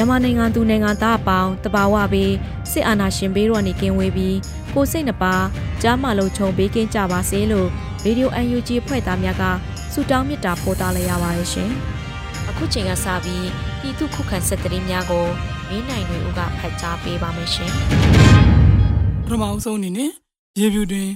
မြန်မာနိုင်ငံသူနိုင်ငံသားအပေါင်းတဘာဝပြီးစစ်အာဏာရှင်ဘေးတော်နေကင်းဝေးပြီးကိုစိတ်နှပါကြားမလုံးချုံဘေးကင်းကြပါစေလို့ရေဒီယို UNG ဖွဲ့သားများကဆုတောင်းမေတ္တာပို့သလိုက်ရပါတယ်ရှင်။အခုချိန်ကစပြီးပြည်သူခုခံစစ်တရင်များကိုမင်းနိုင်တွေဦးကဖတ်ကြားပေးပါမယ်ရှင်။ပထမအဆုံးအနေနဲ့ရေပြူတွင်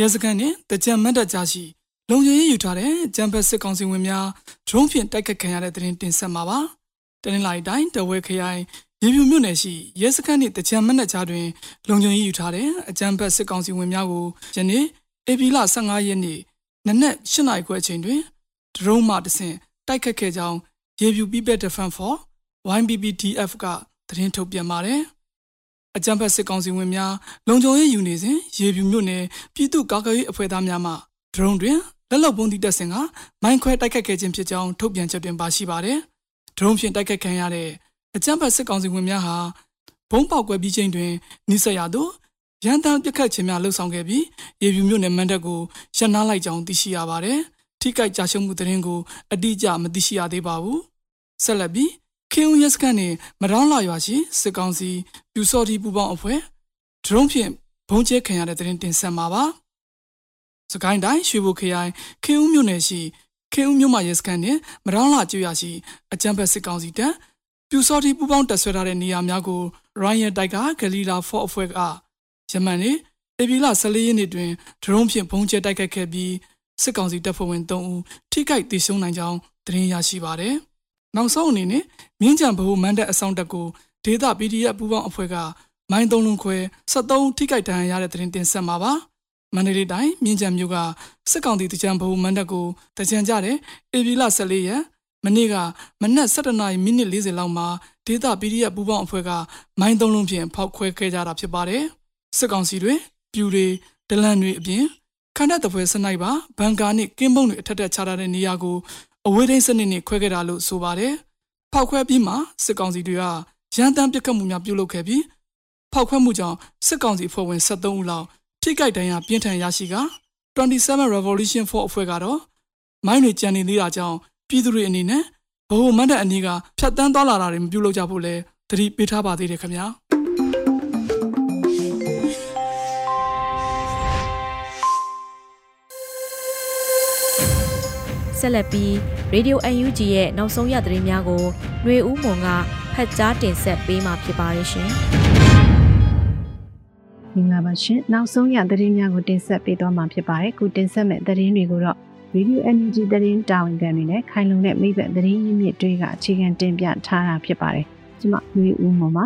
ရဲစခန်းနဲ့တကြံမတ်တကြားရှိလုံခြုံရေးယူထားတဲ့ဂျမ်ဘတ်စစ်ကောင်စီဝင်များဒရုန်းဖြင့်တိုက်ခတ်ခံရတဲ့တဲ့ရင်တင်ဆက်မှာပါ။ တနင်္လာရီတိုင်းတဝဲခရိုင်ရေပြူမြို့နယ်ရှိရဲစခန်းနှင့်တကြံမနက်ကြားတွင်လုံခြုံရေးယူထားတဲ့အကြမ်းဖက်စစ်ကောင်စီဝင်များကိုယနေ့ဧပြီလ15ရက်နေ့နနက်8နာရီခွဲအချိန်တွင်ဒရုန်းမှတဆင့်တိုက်ခတ်ခဲ့ကြောင်းရေပြူ People Defense for YPPDF ကသတင်းထုတ်ပြန်ပါတယ်။အကြမ်းဖက်စစ်ကောင်စီဝင်များလုံခြုံရေးယူနေစဉ်ရေပြူမြို့နယ်ပြည်သူ့ကာကွယ်ရေးအဖွဲ့သားများမှဒရုန်းတွင်လက်လုံပုံးသည့်တပ်ဆင်ကမိုင်းခွဲတိုက်ခတ်ခဲ့ခြင်းဖြစ်ကြောင်းထုတ်ပြန်ချက်တွင်ပါရှိပါတယ်။ ဒရုန်းဖြင့်တိုက်ခတ်ခံရတဲ့အကြမ်းဖက်စစ်ကောင်စီဝင်များဟာဘုံပေါက်ကွဲပြီးချိန်တွင်နိစရသို့ရန်တမ်းပစ်ခတ်ခြင်းများလှုပ်ဆောင်ခဲ့ပြီးရေပြူမြို့နယ်မန်တပ်ကိုရှင်းနာလိုက်ကြောင်းသိရှိရပါတယ်။ထိကြိုက်ကြရှုံမှုသတင်းကိုအတိအကျမသိရှိရသေးပါဘူး။ဆက်လက်ပြီးခေဦးရက်စကန်နဲ့မရောင်းလာရွာရှိစစ်ကောင်စီပြူစော်တီပူပေါင်းအဖွဲ့ဒရုန်းဖြင့်ဘုံကျဲခံရတဲ့သတင်းတင်ဆက်မှာပါ။စကိုင်းတိုင်းရွှေဘိုခရိုင်ခေဦးမြို့နယ်ရှိ ခေဦးမြို့မှာရဲစခန်းနဲ့မရောင်းလာကျွရရှိအကြံဖက်စစ်ကောင်စီတပ်ပြူစော်တီပူပေါင်းတပ်ဆွဲထားတဲ့နေရာများကို Ryan တိုက်ကဂလီလာ4အဖွဲ့ကယမန်နေ့ဧပြီလ14ရက်နေ့တွင်ဒရုန်းဖြင့်ဘုံကျဲတိုက်ခတ်ခဲ့ပြီးစစ်ကောင်စီတပ်ဖွဲ့ဝင်3ဦးထိခိုက်ဒေဆုံးနိုင်ကြောင်းသတင်းရရှိပါသည်။နောက်ဆုံးအနေနဲ့မြင်းကြံဘဟုမန်တပ်အဆောင်တပ်ကိုဒေသ PDF ပူးပေါင်းအဖွဲ့ကမိုင်းသုံးလုံးခွဲ73ထိခိုက်ဒဏ်ရာရတဲ့သတင်းတင်ဆက်မှာပါ။ မန္တလေးတိုင်းမြင်းကြံမြို့ကစစ်ကောင်တီတကြံဘုံမန္တကိုတကြံကြတဲ့ဧပြီလ14ရက်မနေ့ကမနက်7:00နာရီမိနစ်40လောက်မှာဒေသ PDF ပူးပေါင်းအဖွဲ့ကမိုင်းသုံးလုံးဖြင့်ဖောက်ခွဲခဲ့ကြတာဖြစ်ပါတယ်စစ်ကောင်စီတွေပြူတွေဒလန်တွေအပြင်ခန္ဓာတပွဲစနိုက်ပါဘန်ကာနဲ့ကင်းပုံတွေအထက်ထက်ချထားတဲ့နေရာကိုအဝေးထိန်းစနစ်နဲ့ခွဲခဲ့တာလို့ဆိုပါတယ်ဖောက်ခွဲပြီးမှစစ်ကောင်စီတွေကရန်တမ်းပစ်ခတ်မှုများပြုလုပ်ခဲ့ပြီးဖောက်ခွဲမှုကြောင့်စစ်ကောင်စီအဖွဲ့ဝင်73ဦးလောက် ထိကြိုက်ဒဏ်ရာပြင်းထန်ရရှိက27 Revolution 4အဖွဲ့ကတော့မိုင်းတွေကြံနေသေးတာကြောင့်ပြည်သူတွေအနေနဲ့ဘိုးမတ်တဲ့အနည်းကဖြတ်တန်းသွားလာတာတွေမပြုလုပ်ကြဖို့လဲသတိပေးထားပါသေးတယ်ခင်ဗျာဆက်လက်ပြီး Radio UNG ရဲ့နောက်ဆုံးရသတင်းများကိုຫນွေဦးမွန်ကဖတ်ကြားတင်ဆက်ပေးမှာဖြစ်ပါရရှင်။ မင်္ဂလာပါရှင်နောက်ဆုံးရသတင်းများကိုတင်ဆက်ပေးသွားမှာဖြစ်ပါတယ်ခုတင်ဆက်မဲ့သတင်းတွေကိုတော့ Radio Energy သတင်းတာဝန်ခံတွေနဲ့ခိုင်လုံတဲ့မိဘသတင်းရင်းမြစ်တွေကအခြေခံတင်ပြထားတာဖြစ်ပါတယ်ကျွန်မမျိုးဦးမော်ပါ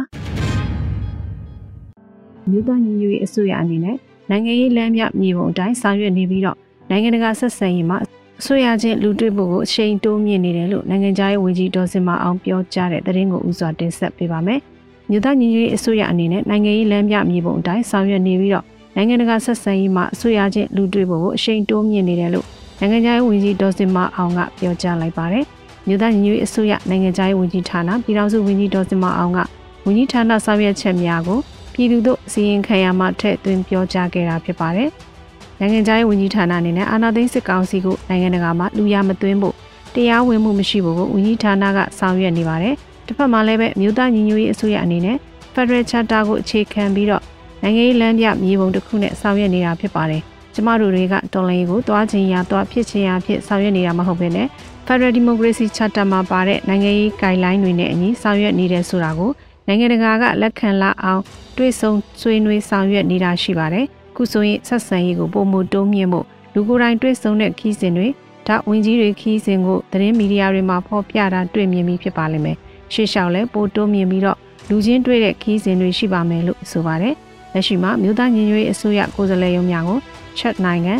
မြို့သားညီညွတ်ရေးအစိုးရအနေနဲ့နိုင်ငံရေးလမ်းမြမြေပုံအတိုင်းဆောင်ရွက်နေပြီးတော့နိုင်ငံတကာဆက်ဆံရေးမှာအစိုးရချင်းလူတွေ့ဖို့ကိုအချိန်တိုးမြင့်နေတယ်လို့နိုင်ငံခြားရေးဝန်ကြီးဒေါ်စင်မအောင်ပြောကြားတဲ့သတင်းကိုဥစွာတင်ဆက်ပေးပါမယ်။ မြို့သားညီညွတ်ရေးအစိုးရအနေနဲ့နိုင်ငံရေးလမ်းပြမြေပုံအတိုင်းဆောင်ရွက်နေပြီးတော့နိုင်ငံတကာဆက်ဆံရေးမှာအစိုးရချင်းလူတွေ့ဖို့အရှိန်တိုးမြင့်နေတယ်လို့နိုင်ငံခြားရေးဝန်ကြီးဒေါ်စင်မအောင်ကပြောကြားလိုက်ပါတယ်။မြို့သားညီညွတ်ရေးအစိုးရနိုင်ငံခြားရေးဝန်ကြီးဌာနပြည်ထောင်စုဝန်ကြီးဒေါ်စင်မအောင်ကဝန်ကြီးဌာနဆောင်ရွက်ချက်များကိုပြည်သူတို့စီရင်ခံရမှထည့်သွင်းပြောကြားခဲ့တာဖြစ်ပါတယ်။နိုင်ငံခြားရေးဝန်ကြီးဌာနအနေနဲ့အာဏာသိမ်းစစ်ကောင်စီကိုနိုင်ငံတကာမှာလူရမသွင်းဖို့တရားဝင်မှုမရှိဖို့ကိုဝန်ကြီးဌာနကဆောင်ရွက်နေပါတယ်။ တစ်ဖက်မှာလည်းပဲမြို့သားညီညွတ်ရေးအစိုးရအနေနဲ့ Federal Charter ကိုအခြေခံပြီးတော့နိုင်ငံရေးလမ်းပြမြေပုံတစ်ခုနဲ့ဆောင်ရွက်နေတာဖြစ်ပါတယ်။ကျမတို့တွေကတော်လိုင်းကိုသွားခြင်းရာသွားဖြစ်ခြင်းရာဖြစ်ဆောင်ရွက်နေတာမဟုတ်ဘဲနဲ့ Federal Democracy Charter မှာပါတဲ့နိုင်ငံရေး guideline တွေနဲ့အညီဆောင်ရွက်နေတဲ့ဆိုတာကိုနိုင်ငံတကာကလက်ခံလာအောင်တွေးဆုံဆွေးနွေးဆောင်ရွက်နေတာရှိပါတယ်။ခုဆိုရင်ဆက်ဆံရေးကိုပုံမတိုးမြင့်ဖို့လူကိုယ်တိုင်တွေးဆုံတဲ့ခီးစဉ်တွေဒါဝင်ကြီးတွေခီးစဉ်ကိုသတင်းမီဒီယာတွေမှာဖော်ပြတာတွေ့မြင်ပြီးဖြစ်ပါလိမ့်မယ်။ ရှေ့လျှောက်လဲပိုတိုးမြင့်ပြီးတော့လူချင်းတွေ့တဲ့ခီးစဉ်တွေရှိပါမယ်လို့ဆိုပါတယ်။လက်ရှိမှာမြို့သားညီညွတ်ရေးအစိုးရကိုယ်စားလှယ်ရုံးများကိုချက်နိုင်ငံ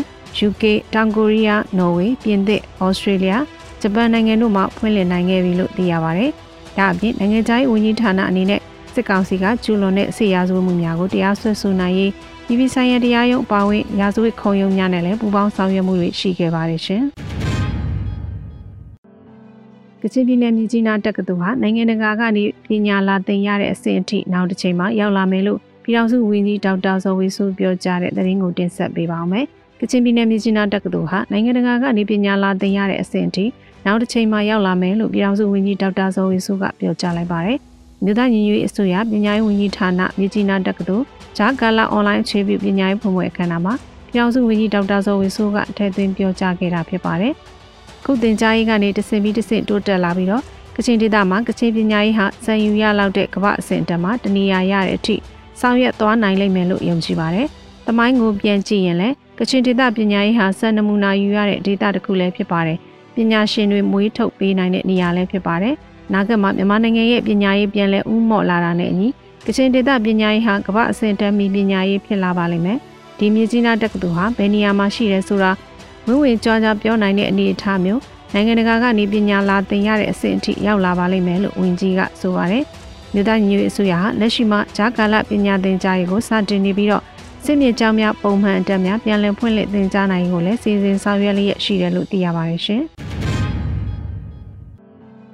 UK တောင်ကိုရီးယားနော်ဝေပြင်သစ်ဩစတြေးလျဂျပန်နိုင်ငံတို့မှဖွင့်လှစ်နိုင်ခဲ့ပြီလို့သိရပါတယ်။ဒါအပြင်နိုင်ငံခြားရေးဝန်ကြီးဌာနအနေနဲ့စစ်ကောင်စီကကျူးလွန်တဲ့စစ်ရာဇဝတ်မှုများကိုတရားစွဲဆိုနိုင်ရေးပြည်ပဆိုင်ရာတရားရုံးအပါအဝင်ရာဇဝတ်ခုံရုံးများနဲ့လည်းပူးပေါင်းဆောင်ရွက်မှုတွေရှိခဲ့ပါတယ်ရှင်။ ကချင်ပြည်နယ်မြကြီးနားတက္ကသိုလ်ဟာနိုင်ငံတကာကနေပညာလာသင်ရတဲ့အဆင့်အထိနောက်တစ်ချိန်မှာရောက်လာမယ်လို့ပြည်ထောင်စုဝန်ကြီးဒေါက်တာဇော်ဝေစုပြောကြားတဲ့သတင်းကိုတင်ဆက်ပေးပါောင်းမယ်။ကချင်ပြည်နယ်မြကြီးနားတက္ကသိုလ်ဟာနိုင်ငံတကာကနေပညာလာသင်ရတဲ့အဆင့်အထိနောက်တစ်ချိန်မှာရောက်လာမယ်လို့ပြည်ထောင်စုဝန်ကြီးဒေါက်တာဇော်ဝေစုကပြောကြားလိုက်ပါတယ်။မြို့သားညီညွတ်ရေးအစိုးရပညာရေးဝန်ကြီးဌာနမြကြီးနားတက္ကသိုလ်ဂျာကာလာအွန်လိုင်းအခြေပြုပညာရေးဖွံ့ဖြိုးအခမ်းအနားမှာပြည်ထောင်စုဝန်ကြီးဒေါက်တာဇော်ဝေစုကထည့်သွင်းပြောကြားခဲ့တာဖြစ်ပါတယ်။ ခုတင်ကြားရေးကနေတဆင့်ပြီးတဆင့်တိုးတက်လာပြီးတော့ကချင်ဒေသမှာကချင်ပညာရေးဟာစံယူရလောက်တဲ့ကမ္ဘာအဆင့်တက်မှာတနေရာရတဲ့အထိဆောင်ရွက်သွားနိုင်လိမ့်မယ်လို့ယုံကြည်ပါတယ်။တမိုင်းကိုပြန်ကြည့်ရင်လည်းကချင်ဒေသပညာရေးဟာစံနမူနာယူရတဲ့ဒေသတစ်ခုလည်းဖြစ်ပါတယ်။ပညာရှင်တွေမွေးထုတ်ပေးနိုင်တဲ့နေရာလည်းဖြစ်ပါတယ်။နာဂတ်မှာမြန်မာနိုင်ငံရဲ့ပညာရေးပြန်လည်ဥမော့လာတာနဲ့အညီကချင်ဒေသပညာရေးဟာကမ္ဘာအဆင့်တန်းမီပညာရေးဖြစ်လာပါလိမ့်မယ်။ဒီမြကြီးနားတက္ကသိုလ်ဟာဘယ်နေရာမှာရှိရဲဆိုတာ ဝင်းဝင်ကြွားကြပြောနိုင်တဲ့အနေအထားမျိုးနိုင်ငံတကာကနေပညာလာသင်ရတဲ့အဆင့်အထိရောက်လာပါလိမ့်မယ်လို့ဝန်ကြီးကဆိုပါတယ်။မြို့သားညီညွတ်ရေးအစိုးရဟာလက်ရှိမှာဂျာကာလပညာသင်ကြားရေးကိုစတင်နေပြီးတော့စစ်မြေကြောင်းများပုံမှန်အတက်များပြန်လည်ဖွင့်လှစ်သင်ကြားနိုင်ကိုလည်းစီစဉ်ဆောင်ရွက်လျက်ရှိတယ်လို့သိရပါတယ်ရှင်။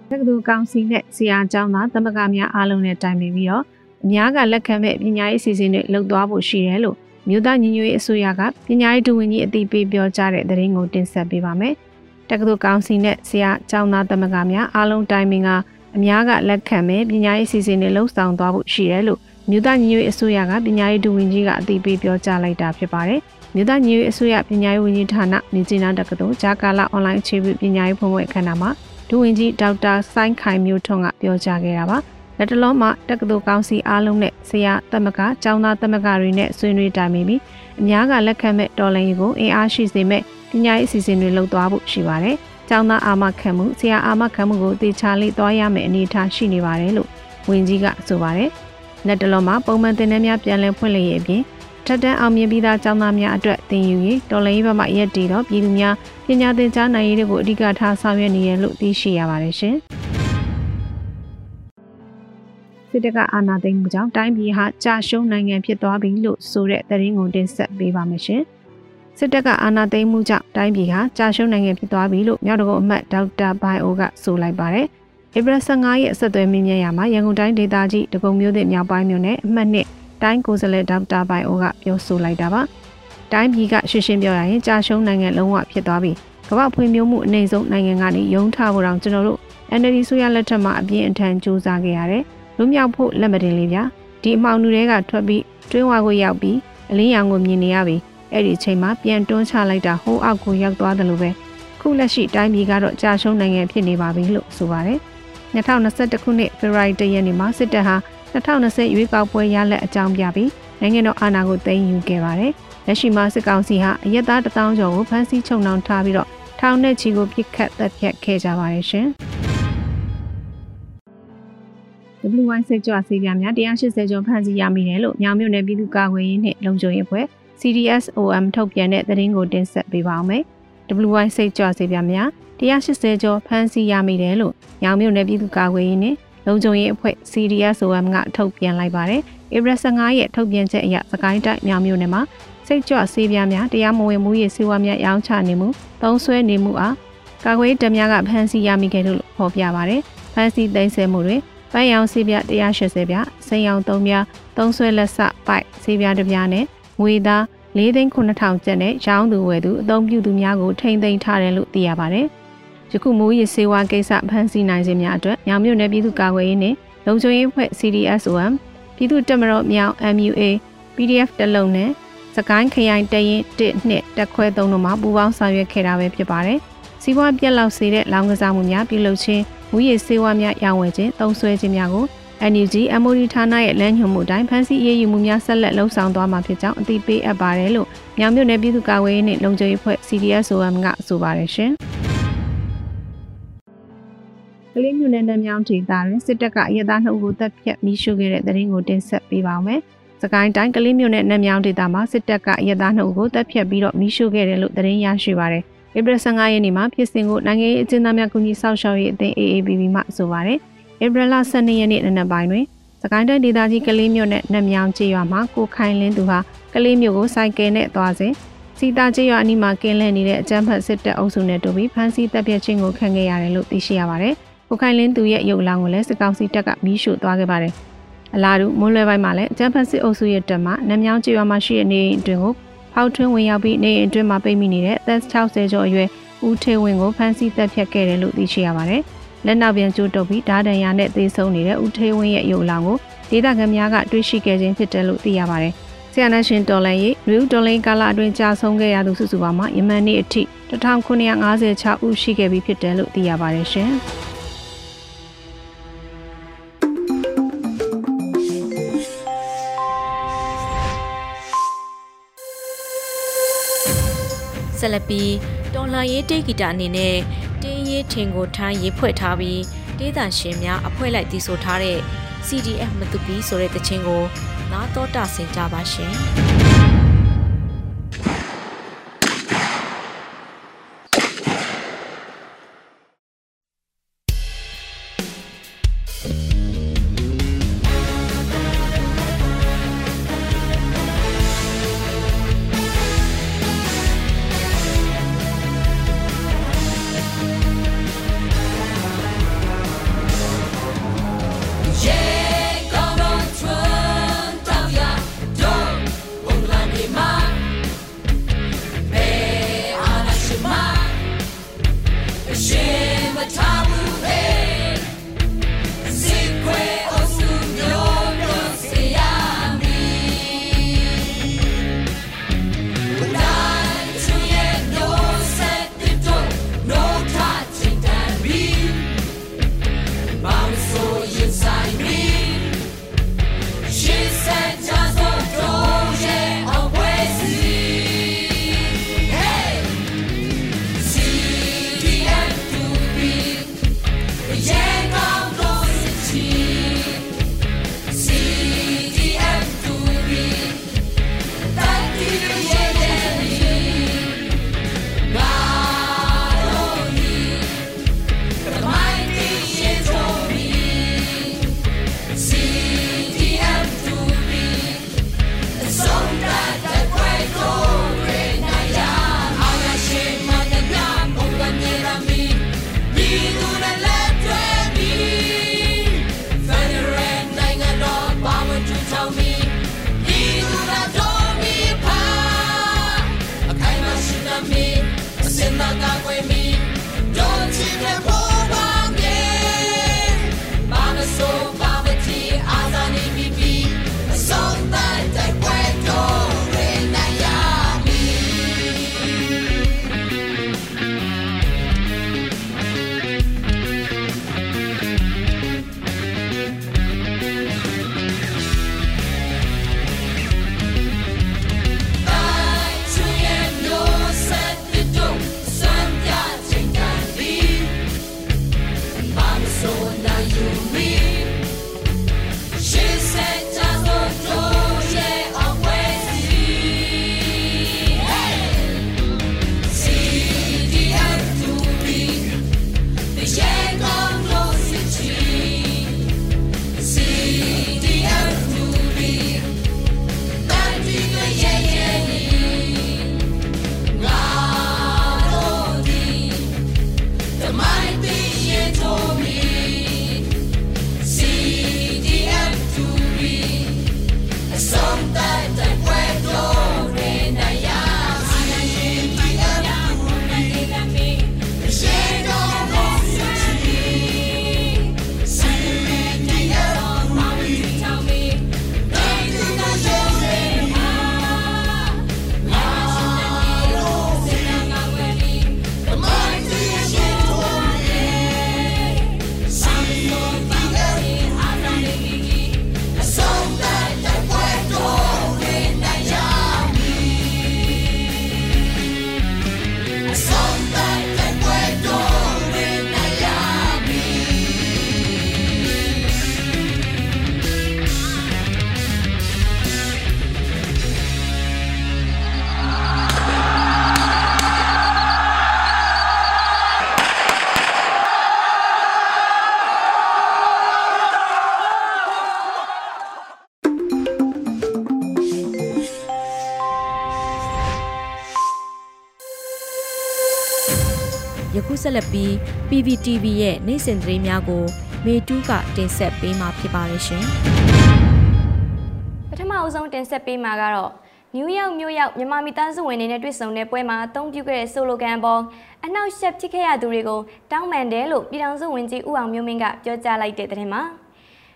တက္ကသိုလ်ကောင်စီနဲ့ဆရာကျောင်းသားသမဂ္ဂများအားလုံးနဲ့တိုင်ပင်ပြီးတော့အများကလက်ခံမဲ့ပညာရေးအစီအစဉ်တွေလှုပ်သွားဖို့ရှိတယ်လို့ မြို့သားညီညွတ်ရေးအစိုးရကပညာရေးဒုဝန်ကြီးအသိပေးပြောကြားတဲ့သတင်းကိုတင်ဆက်ပေးပါမယ်။တက္ကသိုလ်ကောင်စီနဲ့ဆရာကျောင်းသားသမဂ္ဂများအားလုံးတိုင်ပင်ကအများကလက်ခံမဲ့ပညာရေးအစီအစဉ်တွေလှုပ်ဆောင်သွားဖို့ရှိတယ်လို့မြို့သားညီညွတ်ရေးအစိုးရကပညာရေးဒုဝန်ကြီးကအသိပေးပြောကြားလိုက်တာဖြစ်ပါတယ်။မြို့သားညီညွတ်ရေးအစိုးရပညာရေးဝန်ကြီးဌာနမြင်းကျင်းတက္ကသိုလ်ဂျာကာလာအွန်လိုင်းအခြေပြုပညာရေးဖွံ့ဖြိုးအခမ်းအနားမှာဒုဝန်ကြီးဒေါက်တာစိုင်းခိုင်မျိုးထွန်းကပြောကြားခဲ့တာပါ။ လက်တလုံးမှာတက္ကသိုလ်ကောင်စီအားလုံးနဲ့ဆရာသမဂ္ဂကျောင်းသားသမဂ္ဂတွေနဲ့ဆွေးနွေးတိုင်ပင်ပြီးအများကလက်ခံမဲ့တော်လှန်ရေးကိုအင်အားရှိစေမဲ့ပညာရေးအစီအစဉ်တွေလုပ်သွားဖို့ရှိပါတယ်။ကျောင်းသားအာမခံမှုဆရာအာမခံမှုကိုတေချာလေးသွားရမယ့်အနေအထားရှိနေပါတယ်လို့ဝန်ကြီးကဆိုပါတယ်။လက်တလုံးမှာပုံမှန်တင်နန်းများပြန်လည်ဖွင့်လှစ်ရေးအပြင်ထက်တန်းအောင်မြင်ပြီးသားကျောင်းသားများအတွက်သင်ယူရေးတော်လှန်ရေးဘက်မှရက်တည်တော့ပြည်သူများပညာသင်ကြားနိုင်ရေးတွေကိုအဓိကထားဆောင်ရွက်နေရလို့သိရှိရပါတယ်ရှင်။ စစ်တပ်ကအာဏာသိမ်းမှုကြောင့်တိုင်းပြည်ဟာကြာရှုံးနိုင်ငံဖြစ်သွားပြီလို့ဆိုတဲ့သတင်းကိုတင်ဆက်ပေးပါမယ်ရှင်။စစ်တပ်ကအာဏာသိမ်းမှုကြောင့်တိုင်းပြည်ဟာကြာရှုံးနိုင်ငံဖြစ်သွားပြီလို့မြောက်တကုတ်အမတ်ဒေါက်တာဘိုင်အိုကဆိုလိုက်ပါတယ်။ဧပြီ15ရက်ဆက်သွယ်မြင့်မြတ်ရမှာရန်ကုန်တိုင်းဒေသကြီးဒဂုံမြို့သစ်မြောက်ပိုင်းမြို့နယ်အမှတ်နှစ်တိုင်းကိုယ်စားလှယ်ဒေါက်တာပိုင်အိုကပြောဆိုလိုက်တာပါတိုင်းပြည်ကရှင်းရှင်းပြောရရင်ကြာရှုံးနိုင်ငံလုံးဝဖြစ်သွားပြီကမ္ဘာဖွံ့ဖြိုးမှုအနေဆုံးနိုင်ငံကနေယုံထားဖို့တောင်ကျွန်တော်တို့ NLD ဆိုရလက်ထက်မှာအပြင်းအထန်စူးစမ်းခဲ့ရတယ် လူမြောက်ဖို့လက်မတင်လေးဗျာဒီအမှောင်နူတွေကထွက်ပြီးတွင်းဝါကိုရောက်ပြီးအလင်းရောင်ကိုမြင်နေရပြီအဲ့ဒီအချိန်မှာပြန်တွန်းချလိုက်တာဟိုးအောက်ကိုရောက်သွားတယ်လို့ပဲခုလက်ရှိတိုင်းပြည်ကတော့ကြာရှုံးနိုင်ငံဖြစ်နေပါပြီလို့ဆိုပါတယ်2021ခုနှစ်ဖေဖော်ဝါရီလရက်နေ့မှာစစ်တပ်ဟာ2020ရွေးကောက်ပွဲရလက်အကြောင်းပြပြီးနိုင်ငံတော်အာဏာကိုသိမ်းယူခဲ့ပါတယ်။လက်ရှိမှာစစ်ကောင်စီဟာအရက်သားတထောင်ကျော်ကိုဖမ်းဆီးချုပ်နှောင်ထားပြီးတော့ထောင်နဲ့ချီကိုပြစ်ခတ်တပ်ဖြတ်ခဲ့ကြပါတယ်ရှင်။ WY စစ်ကြောစီပြများ180ကျော်ဖမ်းဆီးရမိတယ်လို့ညောင်မြို့နယ်ပြည်သူ့ကာကွယ်ရေးနှင့်လုံခြုံရေးအဖွဲ့ CDSOM ထုတ်ပြန်တဲ့သတင်းကိုတင်ဆက်ပေးပါောင်းမယ်။ WY စိတ်ကြွစေပြများ180ကျော်ဖမ်းဆီးရမိတယ်လို့ညောင်မြို့နယ်ပြည်သူ့ကာကွယ်ရေးနဲ့လုံခြုံရေးအဖွဲ့ CDSOM ကထုတ်ပြန်လိုက်ပါတယ်။ဧပြီ15ရက်ထုတ်ပြန်ချက်အရစကိုင်းတိုင်းမြောင်မြို့နယ်မှာစိတ်ကြွဆေးပြားများတရားမဝင်မှုရေးဆေးဝါးများရောင်းချနေမှုသုံးဆွဲနေမှုအားကာကွယ်တပ်များကဖမ်းဆီးရမိခဲ့လို့ဖော်ပြပါတယ်။ဖမ်းဆီးသိမ်းဆည်းမှုတွေ ပန်းရောင်ဆေးပြား180ပြား၊စိန်ရောင်3ပြား၊သုံးဆွဲလက်စပိုက်ဆေးပြားတစ်ပြားနဲ့ငွေသား၄သိန်း9000ကျပ်နဲ့ရောင်းသူဝယ်သူအသုံးပြုသူများကိုထိမ့်သိမ်းထားတယ်လို့သိရပါတယ်။ယခုမိုးရေစေဝါကိစ္စဖမ်းဆီးနိုင်ခြင်းများအတွက်ညောင်မြို့နယ်ပြည်သူ့ကာကွယ်ရေးနှင့်လုံခြုံရေးအဖွဲ့ CDSOM ပြည်သူ့တပ်မတော်မြောင် MUA PDF တလုံးနဲ့စကိုင်းခရိုင်တရင်1နှစ်တက်ခွဲ3တို့မှပူးပေါင်းဆောင်ရွက်ခဲ့တာပဲဖြစ်ပါတယ်။ စီးပွားပြက်လောက်စေတဲ့လောင်ကစားမှုများပြုလုပ်ခြင်းမူရည်စေဝါများရောင်းဝယ်ခြင်းသုံးစွဲခြင်းများကို NUG MOD ဌာနရဲ့လမ်းညွှန်မှုတိုင်းဖန်ဆီးရေးယူမှုများဆက်လက်လှုံ့ဆော်သွားမှာဖြစ်ကြောင်းအသိပေးအပ်ပါတယ်လို့မြောင်မြို့နယ်ပြည်သူ့ကာကွယ်ရေးနှင့်လုံခြုံရေးဖွဲ့ CDSOM ကဆိုပါတယ်ရှင်။ကလေးမျိုးနယ်မြောင်ဒေသတွင်စစ်တပ်ကအရသားနှုတ်ကိုတပ်ဖြတ်မိရှုခဲ့တဲ့တဲ့ရင်ကိုတင်ဆက်ပေးပါောင်းမယ်။စကိုင်းတိုင်းကလေးမျိုးနယ်မြောင်ဒေသမှာစစ်တပ်ကအရသားနှုတ်ကိုတပ်ဖြတ်ပြီးတော့မိရှုခဲ့တယ်လို့တဲ့ရင်ရရှိပါတယ်။ ဧပြီ15ရက်နေ့မှာဖြစ်စဉ်ကိုနိုင်ငံရေးအကျဉ်းသားများကူညီဆောက်ရှောက်ရေးအသင်း AABB မှဆိုပါတယ်။ဧပြီလ12ရက်နေ့နံနက်ပိုင်းတွင်စကိုင်းတိုင်းဒေသကြီးကလေးမြို့နယ်နတ်မြောင်ကျေးရွာမှာကိုခိုင်လင်းသူဟာကလေးမြို့ကိုစိုက်ကယ်နဲ့သွားစဉ်စီတာကျေးရွာအနီးမှာကင်းလှည့်နေတဲ့အကြမ်းဖက်စစ်တပ်အုပ်စုနဲ့တူပြီးဖမ်းဆီးတပ်ဖြတ်ခြင်းကိုခံခဲ့ရတယ်လို့သိရှိရပါတယ်။ကိုခိုင်လင်းသူရဲ့ရုပ်လောင်းကိုလည်းစစ်ကောင်စီတပ်ကမီးရှို့သွားခဲ့ပါတယ်။အလားတူမွန်းလွဲပိုင်းမှာလည်းအကြမ်းဖက်စစ်အုပ်စုရဲ့တပ်မှနတ်မြောင်ကျေးရွာမှာရှိတဲ့နေအိမ်အတွင်းကို ဖောက်ထွင်းဝင်ရောက်ပြီးနေအိမ်အတွင်းမှာပိတ်မိနေတဲ့အသက်60ကျော်အရွယ်ဦးထေဝင်းကိုဖမ်းဆီးတပ်ဖြတ်ခဲ့တယ်လို့သိရှိရပါတယ်။လက်နောက်ပြန်ကျိုးတုပ်ပြီးဓာတ်ဒဏ်ရာနဲ့သေဆုံးနေတဲ့ဦးထေဝင်းရဲ့ရုပ်လောင်ကိုဒေသခံများကတွေ့ရှိခဲ့ခြင်းဖြစ်တယ်လို့သိရပါတယ်။ဆီယနာရှင်တော်လန်ရေးနယူးတော်လန်ကာလအတွင်းကြာဆုံးခဲ့ရသူစုစုပေါင်းမှာယမန်နေ့အထိ1956ဦးရှိခဲ့ပြီဖြစ်တယ်လို့သိရပါတယ်ရှင်။ ဆက်လက်ပြီးတော်လှန်ရေးတေဂီတာအနေနဲ့တင်းရေးထင်ကိုထိုင်းရေးဖွဲ့ထားပြီးဒေသရှင်များအဖွဲ့လိုက်တည်ဆိုထားတဲ့ CDF မတူပီဆိုတဲ့တခြင်းကိုနားတော်တာဆင်ကြပါရှင်။ ဆက်လက်ပြီး PPTV ရဲ့နိုင်စင်သတင်းများကိုမေတူးကတင်ဆက်ပေးမှာဖြစ်ပါတယ်ရှင်။ပထမအဦးဆုံးတင်ဆက်ပေးမှာကတော့နယူးယောက်မြို့ရောက်မြန်မာမိသားစုဝင်တွေနဲ့တွေ့ဆုံတဲ့ပွဲမှာအသုံးပြုခဲ့တဲ့ဆိုလိုဂန်ပေါ်အနောက်ရှက်ဖြစ်ခဲ့ရသူတွေကိုတောင်းပန်တယ်လို့ပြည်ထောင်စုဝန်ကြီးဦးအောင်မျိုးမင်းကပြောကြားလိုက်တဲ့တဲ့မှာ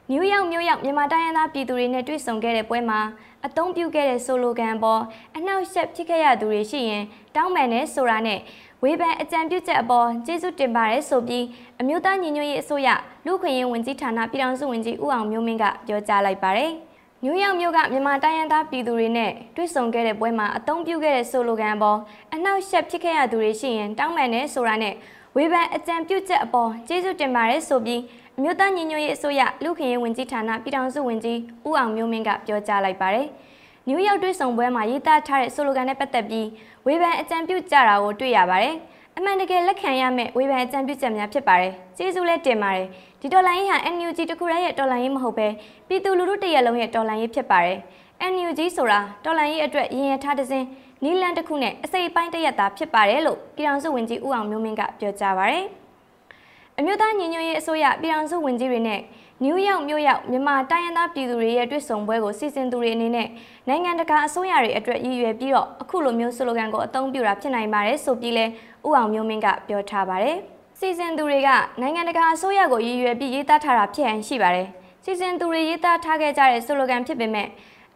နယူးယောက်မြို့ရောက်မြန်မာတိုင်းရင်းသားပြည်သူတွေနဲ့တွေ့ဆုံခဲ့တဲ့ပွဲမှာအသုံးပြုခဲ့တဲ့ဆိုလိုဂန်ပေါ်အနောက်ရှက်ဖြစ်ခဲ့ရသူတွေရှိရင်တောင်းပန်တယ်ဆိုတာနဲ့ ဝေဖန်အကြံပြုချက်အပေါ်ကျေးဇူးတင်ပါတယ်ဆိုပြီးအမျိုးသားညီညွတ်ရေးအစိုးရလူခွင့်ရေးဝန်ကြီးဌာနပြည်ထောင်စုဝန်ကြီးဦးအောင်မျိုးမင်းကပြောကြားလိုက်ပါတယ်။နယူးယောက်မြို့ကမြန်မာတိုင်းရင်းသားပြည်သူတွေနဲ့တွေ့ဆုံခဲ့တဲ့ပွဲမှာအသုံးပြုခဲ့တဲ့ဆိုလိုဂန်အပေါ်အနောက်ရှက်ဖြစ်ခဲ့ရသူတွေရှိရင်တောင်းပန်တယ်ဆိုတာနဲ့ဝေဖန်အကြံပြုချက်အပေါ်ကျေးဇူးတင်ပါတယ်ဆိုပြီးအမျိုးသားညီညွတ်ရေးအစိုးရလူခင်ရေးဝန်ကြီးဌာနပြည်ထောင်စုဝန်ကြီးဦးအောင်မျိုးမင်းကပြောကြားလိုက်ပါတယ်။ နယူးယောက်တွေ့ဆုံပွဲမှာရေးသားထားတဲ့ဆိုလိုဂန်နဲ့ပတ်သက်ပြီးဝေဖန်အကြံပြုကြတာကိုတွေ့ရပါတယ်။အမှန်တကယ်လက်ခံရမယ့်ဝေဖန်အကြံပြုချက်များဖြစ်ပါတယ်။ကျေးဇူးလည်းတင်ပါတယ်။ဒီတော်လိုင်းရေးဟာ NUG တခုတည်းရဲ့တော်လိုင်းရေးမဟုတ်ပဲပြည်သူလူထုတရက်လုံးရဲ့တော်လိုင်းရေးဖြစ်ပါတယ်။ NUG ဆိုတာတော်လိုင်းရေးအတွက်ရည်ရထားတဲ့စဉ်နီလန်တစ်ခုနဲ့အစိပ်ပိုင်းတရက်သားဖြစ်ပါတယ်လို့ပြည်ထောင်စုဝန်ကြီးဦးအောင်မျိုးမင်းကပြောကြားပါတယ်။အမျိုးသားညီညွတ်ရေးအစိုးရပြည်ထောင်စုဝန်ကြီးတွေနဲ့ နယူးယောက်မြို့ရောက်မြန်မာတိုင်းရင်းသားပြည်သူတွေရဲ့တွေ့ဆုံပွဲကိုစီစဉ်သူတွေအနေနဲ့နိုင်ငံတကာအစိုးရတွေအတွက်ရည်ရွယ်ပြီးတော့အခုလိုမျိုးစလိုဂန်ကိုအသုံးပြုတာဖြစ်နိုင်ပါတယ်ဆိုပြီးလဲဥအောင်မျိုးမင်းကပြောထားပါတယ်။စီစဉ်သူတွေကနိုင်ငံတကာအစိုးရကိုရည်ရွယ်ပြီးရေးသားထားတာဖြစ်ဟန်ရှိပါတယ်။စီစဉ်သူတွေရေးသားထားခဲ့ကြတဲ့စလိုဂန်ဖြစ်ပေမဲ့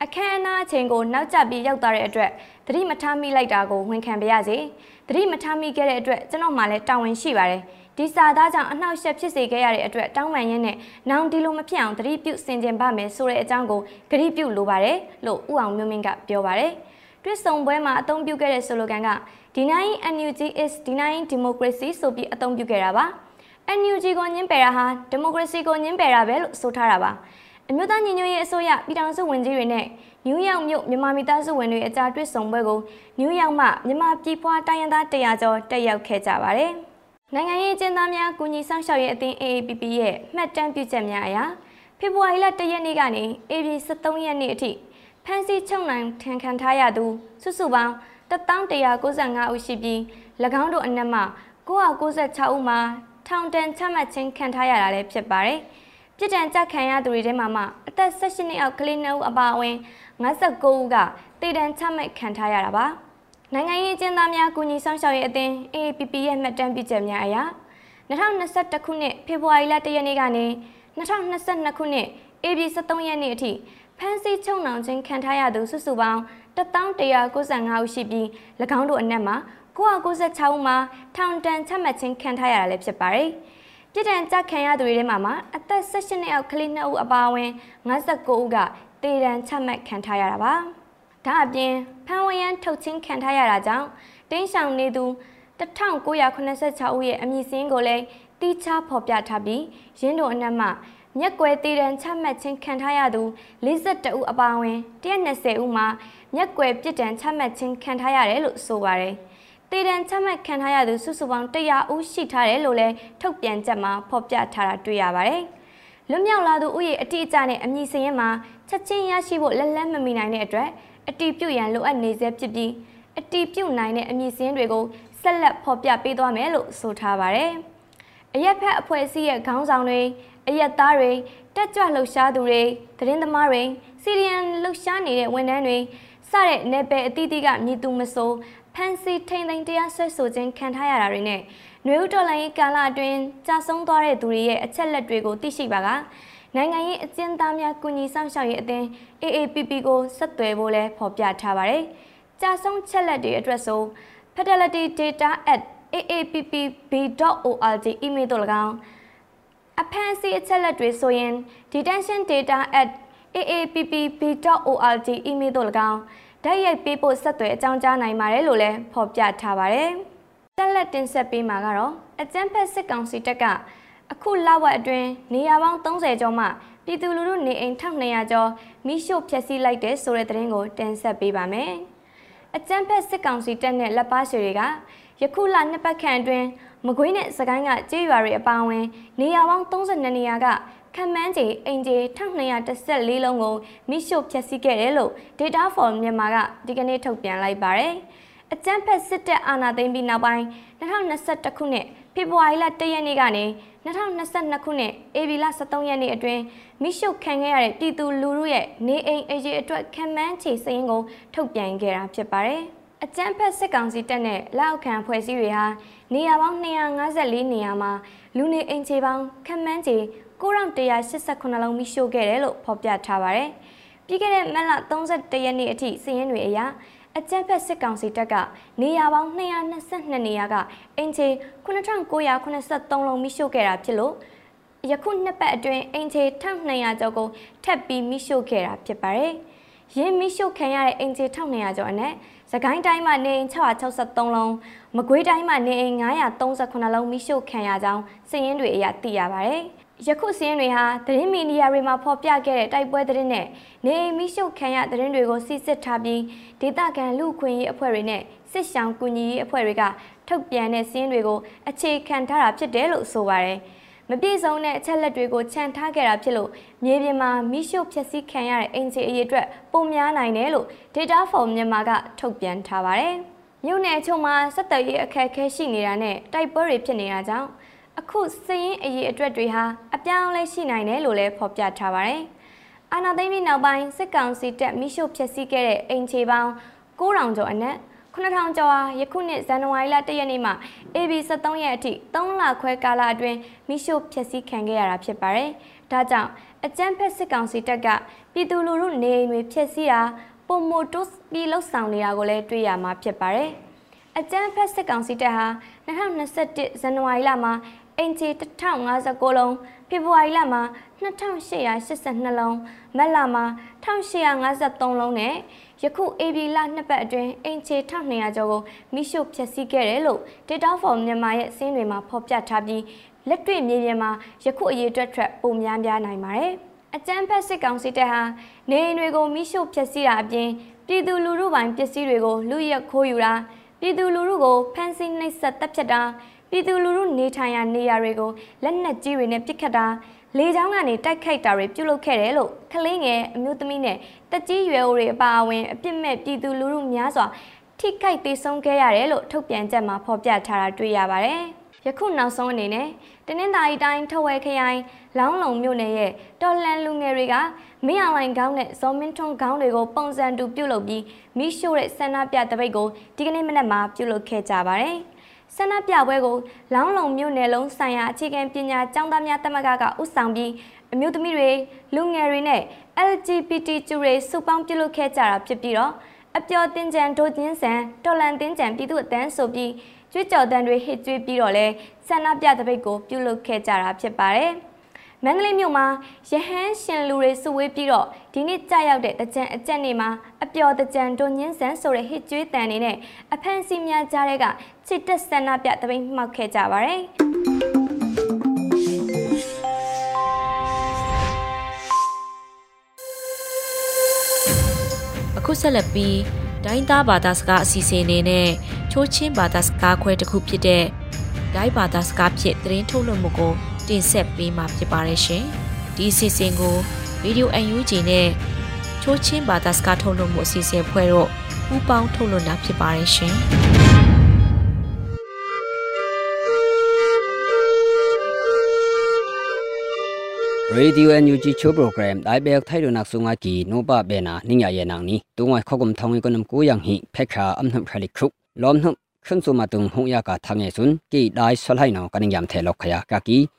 အခမ်းအနားအချိန်ကိုနောက်ကျပြီးရောက်သွားတဲ့အတွက်သတိမထားမိလိုက်တာကိုဝန်ခံပါရစေ။သတိမထားမိခဲ့တဲ့အတွက်ကျွန်တော်မှလည်းတာဝန်ရှိပါတယ်။ ဒီစာသားကြောင့်အနှောက်အယှက်ဖြစ်စေခဲ့ရတဲ့အတွက်တောင်းပန်ရင်းနဲ့နောင်ဒီလိုမဖြစ်အောင်တတိပြုဆင်ခြင်ပါမယ်ဆိုတဲ့အကြောင်းကိုဂရုပြုလိုပါတယ်လို့ဥအောင်မျိုးမင်းကပြောပါတယ်။တွစ်ဆုံပွဲမှာအသုံးပြုခဲ့တဲ့ဆိုလိုဂန်က denying NUG is denying democracy ဆိုပြီးအသုံးပြုခဲ့တာပါ။ NUG ကိုညှင်းပယ်တာဟာ democracy ကိုညှင်းပယ်တာပဲလို့ဆိုထားတာပါ။အမျိုးသားညီညွတ်ရေးအစိုးရပြည်ထောင်စုဝန်ကြီးတွေနဲ့နယူးယောက်မြို့မြန်မာမိသားစုဝင်တွေအကြားတွေ့ဆုံပွဲကိုနယူးယောက်မှမြန်မာပြည်ဖွားတိုင်းရင်းသား100ကျော်တက်ရောက်ခဲ့ကြပါတယ်။ နိုင်ငံရေးအကျဉ်းသားများကူညီဆောင်ရှောက်ရေးအသင်း AAPP ရဲ့မှတ်တမ်းပြုချက်များအရဖေဖော်ဝါရီလ၁ရက်နေ့ကနေ AB 23ရက်နေ့အထိဖမ်းဆီးချုပ်နှံထန်ခံထားရသူစုစုပေါင်း1195ဦးရှိပြီး၎င်းတို့အနက်မှ996ဦးမှာထောင်ဒဏ်ချမှတ်ခြင်းခံထားရတာလည်းဖြစ်ပါတယ်။ပြည်တံကြခံရသူတွေထဲမှာမှအသက်16နှစ်အောက်ကလေး2ဦးအပါအဝင်59ဦးကတည်တံချမှတ်ခံထားရတာပါ။ နိုင်ငံရေးအကျဉ်းသားများကူညီဆောင်ရှောက်ရေးအသင်း AAPP ရဲ့မှတ်တမ်းပြုချက်များအရ2021ခုနှစ်ဖေဖော်ဝါရီလ1ရက်နေ့ကနေ2022ခုနှစ်ဧပြီ23ရက်နေ့အထိဖမ်းဆီးချုပ်နှောင်ခြင်းခံထားရသူစုစုပေါင်း1195ဦးရှိပြီး၎င်းတို့အနက်မှာ996ဦးမှာထောင်ဒဏ်ချမှတ်ခြင်းခံထားရတာလည်းဖြစ်ပါတယ်။ပြည်ထန်ကြခံရသူတွေထဲမှာမှအသက်16နှစ်အောက်ကလေး2ဦးအပါအဝင်59ဦးကတေတံချမှတ်ခံထားရတာပါ။ ဒါအပြင်ဖမ်းဝရမ်းထုတ်ချင်းခံထားရတာကြောင့်တင်းဆောင်နေသူ1986ဦးရဲ့အမည်စင်းကိုလည်းတီးခြားဖော်ပြထားပြီးရင်းတို့အနက်မှမြက်ကွယ်တည်တံချမှတ်ခြင်းခံထားရသူ42ဦးအပါအဝင်120ဦးမှာမြက်ကွယ်ပြစ်ဒဏ်ချမှတ်ခြင်းခံထားရတယ်လို့ဆိုပါတယ်။တည်တံချမှတ်ခံထားရသူစုစုပေါင်း100ဦးရှိထားတယ်လို့လည်းထုတ်ပြန်ချက်မှာဖော်ပြထားတာတွေ့ရပါတယ်။လွတ်မြောက်လာသူဥယေအတိအကျနဲ့အမည်စရင်မှာချက်ချင်းရရှိဖို့လက်လက်မမီနိုင်တဲ့အတွက် အတီးပြုတ်ရန်လိုအပ်နေစေဖြစ်ပြီးအတီးပြုတ်နိုင်တဲ့အမည်စင်းတွေကိုဆက်လက်ဖော်ပြပေးသွားမယ်လို့ဆိုထားပါတယ်။အရက်ဖက်အဖွဲ့အစည်းရဲ့ခေါင်းဆောင်တွေအရက်သားတွေတက်ကြွလှုပ်ရှားသူတွေသတင်းသမားတွေစီရီယန်လှုပ်ရှားနေတဲ့ဝန်ထမ်းတွေစတဲ့နယ်ပယ်အသီးသီးကမြည်သူမဆိုဖန်စီထိန်သိမ်းတရားဆွဲဆိုခြင်းခံထားရတာတွေနဲ့ຫນွေဦးတော်လိုင်းကာလအတွင်းကြာဆုံးသွားတဲ့သူတွေရဲ့အချက်လက်တွေကိုသိရှိပါက နိုင်ငံရေးအကျဉ်းသားများကူညီဆောင်ရှောက်ရေးအသင်း AAPP ကိုဆက်သွယ်ဖို့လဲဖော်ပြထားပါတယ်။ကြာဆုံးချက်လက်တွေအတွက်ဆို fidelityData@aapp.org email တို့၎င်းအဖမ်းဆီးအချက်လက်တွေဆိုရင် detention.data@aapp.org email တို့၎င်းဓာတ်ရိုက်ပေးဖို့ဆက်သွယ်အကြောင်းကြားနိုင်ပါတယ်လို့လည်းဖော်ပြထားပါတယ်။တက်လက်တင်ဆက်ပေးမှာကတော့အကျန်းဖက်စစ်ကောင်စီတပ်က အခုလဝက်အတွင်းနေရာပေါင်း30ကျော်မှပြည်သူလူထုနေအိမ်1200ကျော်မိရှို့ဖျက်ဆီးလိုက်တဲ့ဆိုတဲ့သတင်းကိုတင်ဆက်ပေးပါမယ်။အကြမ်းဖက်စစ်ကောင်စီတပ်နဲ့လက်ပါဆွေတွေကယခုလနှစ်ပတ်ခန့်အတွင်းမကွေးနဲ့စကိုင်းကကျေးရွာတွေအပါအဝင် နေရာပေါင်း32နေရာကခံမှန်းကြီးအင်ဂျီ1214လုံးကိုမိရှို့ဖျက်ဆီးခဲ့တယ်လို့ Data for Myanmar ကဒီကနေ့ထုတ်ပြန်လိုက်ပါတယ်။အကြမ်းဖက်စစ်တပ်အာဏာသိမ်းပြီးနောက်ပိုင်း2021ခုနှစ်ဖေဖော်ဝါရီလ1ရက်နေ့ကနေ 2022ခုနှစ်ဧပြီလ23ရက်နေ့အတွင်းမိရှုခံခဲ့ရတဲ့ပြည်သူလူထုရဲ့နေအိမ်အရေးအတွက်ခံမှန်းခြေစရင်းကိုထုတ်ပြန်ခဲ့တာဖြစ်ပါတယ်။အကြမ်းဖက်စစ်ကောင်စီတပ်နဲ့လက်အောက်ခံဖွဲ့စည်းတွေဟာနေရာပေါင်း254နေရာမှာလူနေအိမ်ခြေပေါင်းခံမှန်းခြေ9188လုံးမိရှုခဲ့တယ်လို့ဖော်ပြထားပါတယ်။ပြီးခဲ့တဲ့မတ်လ31ရက်နေ့အထိစရင်းတွေအရ အကြမ်းဖက်စစ်ကောင်စီတပ်ကနေရာပေါင်း222နေရာကအင်ချေ9983လုံးမိရှို့ခဲ့တာဖြစ်လို့ယခုနှစ်ပတ်အတွင်းအင်ချေ1200ကျော်ကိုထပ်ပြီးမိရှို့ခဲ့တာဖြစ်ပါတယ်။ရင်းမိရှို့ခံရတဲ့အင်ချေ1200ကျော်အနက်စကိုင်းတိုင်းမှာနေအိမ်663လုံးမကွေးတိုင်းမှာနေအိမ်938လုံးမိရှို့ခံရကြောင်းစည်ရင်းတွေအရသိရပါတယ်။ ယခုစင်းတွေဟာသတင်းမီဒီယာတွေမှာဖော်ပြခဲ့တဲ့တိုက်ပွဲသတင်းနဲ့နေအိမ်မိရှုခံရသတင်းတွေကိုစစ်စစ်ထားပြီးဒေသခံလူခွင့်ရေးအဖွဲ့တွေနဲ့စစ်ဆောင်ကူညီရေးအဖွဲ့တွေကထုတ်ပြန်တဲ့စင်းတွေကိုအခြေခံထားတာဖြစ်တယ်လို့ဆိုပါတယ်။မပြည့်စုံတဲ့အချက်လက်တွေကိုခြံထားခဲ့တာဖြစ်လို့မြေပြင်မှာမိရှုဖျက်ဆီးခံရတဲ့အင်ဂျီအရေးအတွက်ပုံများနိုင်တယ်လို့ Data for Myanmar ကထုတ်ပြန်ထားပါတယ်။မြို့နယ်အချို့မှာစက်တရေးအခက်အခဲရှိနေတာနဲ့တိုက်ပွဲတွေဖြစ်နေတာကြောင့် အခုစည်ရင်အရေးအတွက်တွေဟာအပြောင်းလဲရှိနိုင်တယ်လို့လည်းဖော်ပြထားပါတယ်။အာနာသိမ့်ပြီးနောက်ပိုင်းစစ်ကောင်စီတပ်မိရှုဖျက်ဆီးခဲ့တဲ့အိမ်ခြေပေါင်း9000ကျော်အနက်9000ကျော်ဟာယခုနှစ်ဇန်နဝါရီလ1ရက်နေ့မှာ AB 73ရက်အထိ3လခွဲကာလအတွင်းမိရှုဖျက်ဆီးခံခဲ့ရတာဖြစ်ပါတယ်။ဒါကြောင့်အကြမ်းဖက်စစ်ကောင်စီတပ်ကပြည်သူလူထုနေအိမ်တွေဖျက်ဆီးတာပုံမိုတိုးပြီးလှုပ်ဆောင်နေတာကိုလည်းတွေ့ရမှာဖြစ်ပါတယ်။အကြမ်းဖက်စစ်ကောင်စီတပ်ဟာ2021ဇန်နဝါရီလမှာ အင်ဂျီ1059လုံးဖေဖော်ဝါရီလမှာ2882လုံးမတ်လမှာ1853လုံးနဲ့ယခုဧပြီလနှစ်ပတ်အတွင်းအင်ဂျီ1200ကျော်ကိုမိရှုဖျက်ဆီးခဲ့တယ်လို့ Data for မြန်မာရဲ့စင်းတွေမှာဖော်ပြထားပြီးလက်တွေ့မြေပြင်မှာယခုအရေးအတွက်ထက်ပိုများများနိုင်ပါတယ်။အကြမ်းဖက်စစ်ကောင်စီတပ်ဟာနေအိမ်တွေကိုမိရှုဖျက်ဆီးတာအပြင်ပြည်သူလူထုပိုင်ပစ္စည်းတွေကိုလူရက်ခိုးယူတာပြည်သူလူထုကိုဖမ်းဆီးနှိပ်စက်တပ်ဖြတ်တာ ပြည်သူလူထုနေထိုင်ရာနေရာတွေကိုလက်နက်ကြီးတွေနဲ့ပစ်ခတ်တာလေကြောင်းကနေတိုက်ခိုက်တာတွေပြုလုပ်ခဲ့တယ်လို့ကလေးငယ်အမျိုးသမီးနဲ့တက်ကြီးရွယ်အိုတွေအပါအဝင်အပြစ်မဲ့ပြည်သူလူထုများစွာထိခိုက်သေးဆုံးခဲ့ရတယ်လို့ထုတ်ပြန်ချက်မှာဖော်ပြထားတာတွေ့ရပါတယ်။ယခုနောက်ဆုံးအနေနဲ့တနင်္သာရီတိုင်းထဝဲခရိုင်လောင်းလုံမြို့နယ်ရဲ့တော်လန်လူငယ်တွေကမင်းအောင်လိုင်ခေါင်းနဲ့ဇော်မင်းထွန်းခေါင်းတွေကိုပုံစံတူပြုတ်လုပ်ပြီးမိရှို့တဲ့ဆန္ဒပြတပိတ်ကိုဒီကနေ့မနက်မှာပြုတ်လုပ်ခဲ့ကြပါတယ်။ ဆန္ဒပြပွဲကိုလောင်းလုံမြို့နယ်လုံးဆိုင်ရာအခြေခံပညာကျောင်းသားများတက်မကကဥဆောင်ပြီးအမျိုးသမီးတွေလူငယ်တွေနဲ့ LGBT ကျူတွေစုပေါင်းပြုလုပ်ခဲ့ကြတာဖြစ်ပြီးတော့အပျော်တင်ကြံဒိုချင်းဆန်တော်လန်တင်ကြံပြည်သူအတန်းဆိုပြီးကြွေးကြော်တန်တွေဟစ်ကြွေးပြီးတော့လဲဆန္ဒပြတပိတ်ကိုပြုလုပ်ခဲ့ကြတာဖြစ်ပါတယ်။ မန္တလေးမြို့မှာရဟန်းရှင်လူတွေစုဝေးပြီးတော့ဒီနေ့ကြာရောက်တဲ့တကြံအကြက်နေမှာအပျော်တကြံတွညင်းဆန်ဆိုတဲ့ဟစ်ကျွေးတန်နေနဲ့အဖန်စီများကြားတဲ့ကချစ်တက်ဆန္ဒပြတပိတ်မှောက်ခဲ့ကြပါတယ်အခုဆက်လက်ပြီးဒိုင်းသားဘာသာစကားအစီအစဉ်အနေနဲ့ချိုးချင်းဘာသာစကားခွဲတစ်ခုဖြစ်တဲ့ဒိုင်းဘာသာစကားဖြစ်သတင်းထုတ်လွှင့်မှုကို တင်ဆက်ပေးမှာဖြစ်ပါတယ်ရှင်။ဒီအစီအစဉ်ကို Radio UNG နဲ့ချိုးချင်းဘာသာစကားထုတ်လွှင့်မှုအစီအစဉ်ဖွဲ့တော့ပူးပေါင်းထုတ်လွှင့်တာဖြစ်ပါတယ်ရှင်။ Radio NUG Chu program dai bek thai do nak sunga ki no pa be na ning ya ye nang ni tu ngai khogum thong ko nam ko yang hi phekha am nam phali khuk lom nam khun su ma tung hu ya ka thang ye sun ki dai sol hai no kaning yam the lok khaya ka ki အခုစကသငါလူီညငိုင်မာကမို CTF မင်တနောအလောက်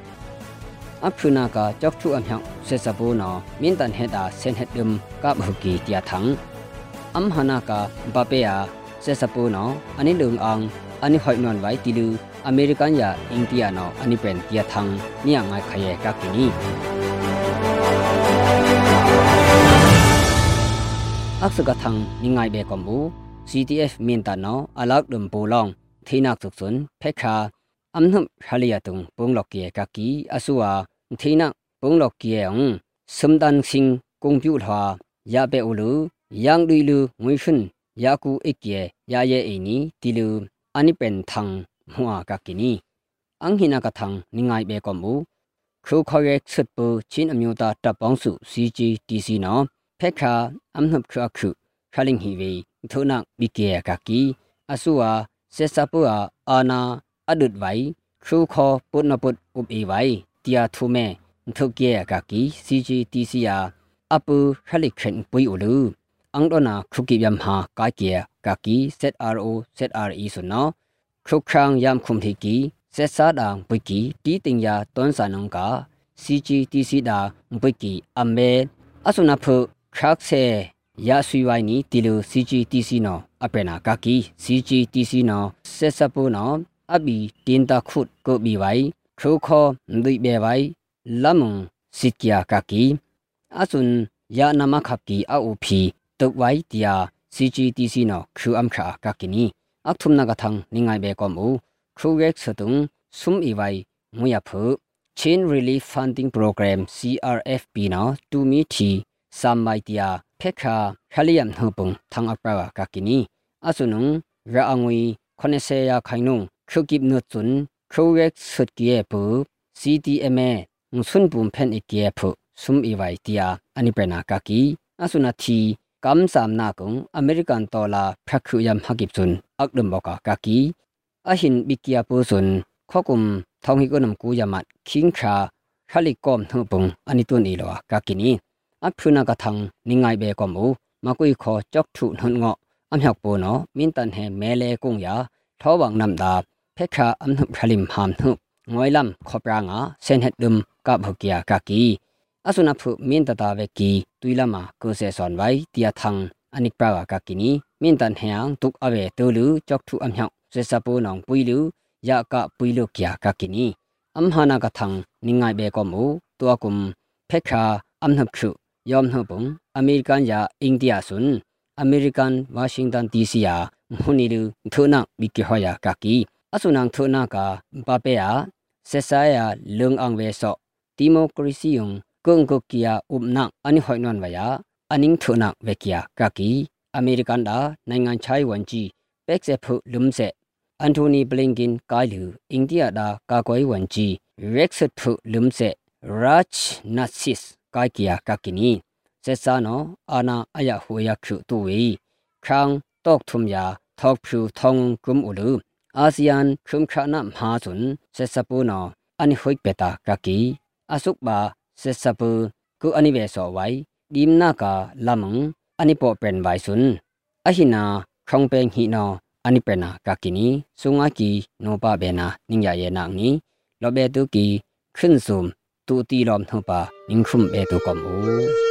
နာဘီတီယေတျာသံအခထုမနာကာချင်းဂျမ်ဘုံရဖွဲ့ခူခေါမ်ဒွိနာမုတ်ဆွီပူနောတူမီချီဖတ်စမိုင်အတီတျာသံအခုနာကကြောက်ချူအမြောက်ဆေစဘူနောမင်တန်ဟေတာဆန်ဟက်ဒမ်ကပ်ဟုကီတျာသံအမ်ဟနာကဘပေယာဆေစပူနောအနိလုံအောင်အနိဟွိုင်နွန်ဝိုင်တီလူအမေရိကန်ယာအင်တီယာနောအနိပန်တျာသံနိယငိုင်ခယေကကီနီအခစကသံနိငိုင်ဘေကွန်ဘူ CTF မင်တနောအလောက်ဒမ်ပူလောင်ထိနာကစုစွန်ဖက်ခါအမ်နှမ်ခလီယာတုံပုံလော့ကေကကီအဆူဝါ thina punglok kieng ส ทีนักปงหลอกเกียงสมดันสิงกงพิวหายาเปอลูยังดุยลูงุยชุนยากูเอเกียยาเยเอนีติลูอันนี้เป็นทางหัวกักกินีอังหินากะทังนิงายเบกอมูครูคอยชุดปูชินอมยูตาตับปองสุซีจีตีซีนอเพคาอัมนับคราคุคาลิงฮีวีทุนักบิเกียกักกีอสุอาเซซาปูอาอานาอดุดไวครูคอปุนปุตอุบอีไว တီယာထုမဲထုတ်ကေကကီ CGTC ယာအပူခလိခန်ပွီဥလူအန်ဒနာခရုကိယမ်ဟာကာကေကကီ ZRO ZRE ဆုနောခရုခရန်ယမ်ခုမ်ဟီကီဆက်ဆာဒံပွိကီတီတင်ယာတွန်ဆာနုံကာ CGTC ဒါပွိကီအမေအဆုနာဖခရက်ဆေယာဆွီဝိုင်းနီတီလို CGTC နောအပနာကကီ CGTC နောဆက်စပူနောအဘီတင်တာခုတ်ကိုဘီဝိုင် ခိုခောဒိဘေဝိုင်လမုံစစ်ကီယာကကီအဆွန်ယာနမခပ်ကီအအိုဖီတုတ်ဝိုင်တီယာ CGTC နောခူအမ်ခါကကီနီအခုမနကထန်းနိငိုင်ဘေကောမူခူရက်စတုံဆုမ်အီဝိုင်ငွေရဖု Chain Relief Funding Program CRFP နော်တူမီတီစမ်မိုက်တီယာဖက်ခါခလီယမ်နှုပုံသံအပရာကကီနီအဆုနုံရာအငွေခொနဆေယာခိုင်နုံခုကိပနုတ်ွန်းခရိုရက်ဆွတ်ကီယေပူ CTMA ငွဆွန်းပုံဖန်အကီယေဖုဆုမ်အီဝိုင်တီယာအနိ ပနာကကီအဆုနာတီကမ်စမ်နာကုံအမေရိကန်ဒေါ်လာဖက်ခုယမ်ဟကိပစွန်းအကဒမ်ဘောကာကကီအဟင်ဘီကီယာပူစွန်းခောကုမ်ထောင်ဟီကုနမ်ကူယမတ်ခင်းခါခလိကောမ်နှုပုံအနိတုန်အီလောကကီနီအဖုနာ ကထံနိငိုင်ဘေကောမူမကွိခောကြောက်ထုနှွန်ငောအမြောက်ပိုနောမင်တန်ဟဲမဲလေကုံယာထောဝငနမ်ဒါဖက်ခါအမ်နှုခလိမ်ဟမ်နှုငွိုင်လမ်ခောပရာငါစန်ဟက်ဒုမ်ကဘုကီယာကကီအဆုနဖုမင်တတာဝေကီတွီလမကိုဆေဆွန်ဝိုင်တီယာထံအနိကပရာကကီနီမင်တန်ဟဲယံတုကအဝေတူလူကြောက်ထုအမြောက်စေစပိုနောင်ပွီလူယာကပွီလူကီယာကကီနီအမ်ဟာနာကထံနိငိုင်ဘေကောမူတွာကုမ်ဖက်ခါအမ်နှုခုยอมหบงอเมริกันยาอินเดียสุนอเมริกันวอชิงตันดีซียามุนิลูทุนักบิกิฮอยากากี အဆုနန်ထုနာကပပေယာဆက်ဆာယာလုံအောင်ဝဲဆော့ဒီမိုကရေစီယုံကုံကုကီယာဥပနာအနိဟွိုင်နွန်ဝယာအနင်းထုနာဝဲကီယာကကီအမေရိကန်ဒါနိုင်ငံချိုင်ဝန်ကြီးပက်ဆက်ဖုလုံဆက်အန်တိုနီဘလင်ကင်ကိုင်လူအိန္ဒိယဒါကာကွိုင်ဝန်ကြီးရက်ဆက်ဖုလုံဆက်ရာချ်နတ်စစ်ကိုင်ကီယာကကီနီဆက်ဆာနောအာနာအယဟွေယခုတူဝီခန်းတောက်ထုံယာထောက်ဖြူထောင်းကုမ်ဥလူ ဆက်ရာချ်နတ်စစ် kai kia kakini sesa no ana aya huya khu tu wi khang tok thum ya thok phu thong kum ulu asean khum kha na ma chun sesa pu no ani hoi peta kaki asuk ba sesa pu ku ani be so wai dim na ka lamang ani po pen wai sun ahina khong peng hi no ani pena kakini sunga ki no pa be na ningya ye na ni lobe tu ki khun sum တူတီလောမ်ထပါနင်းခုမ်ဘေတုကမူ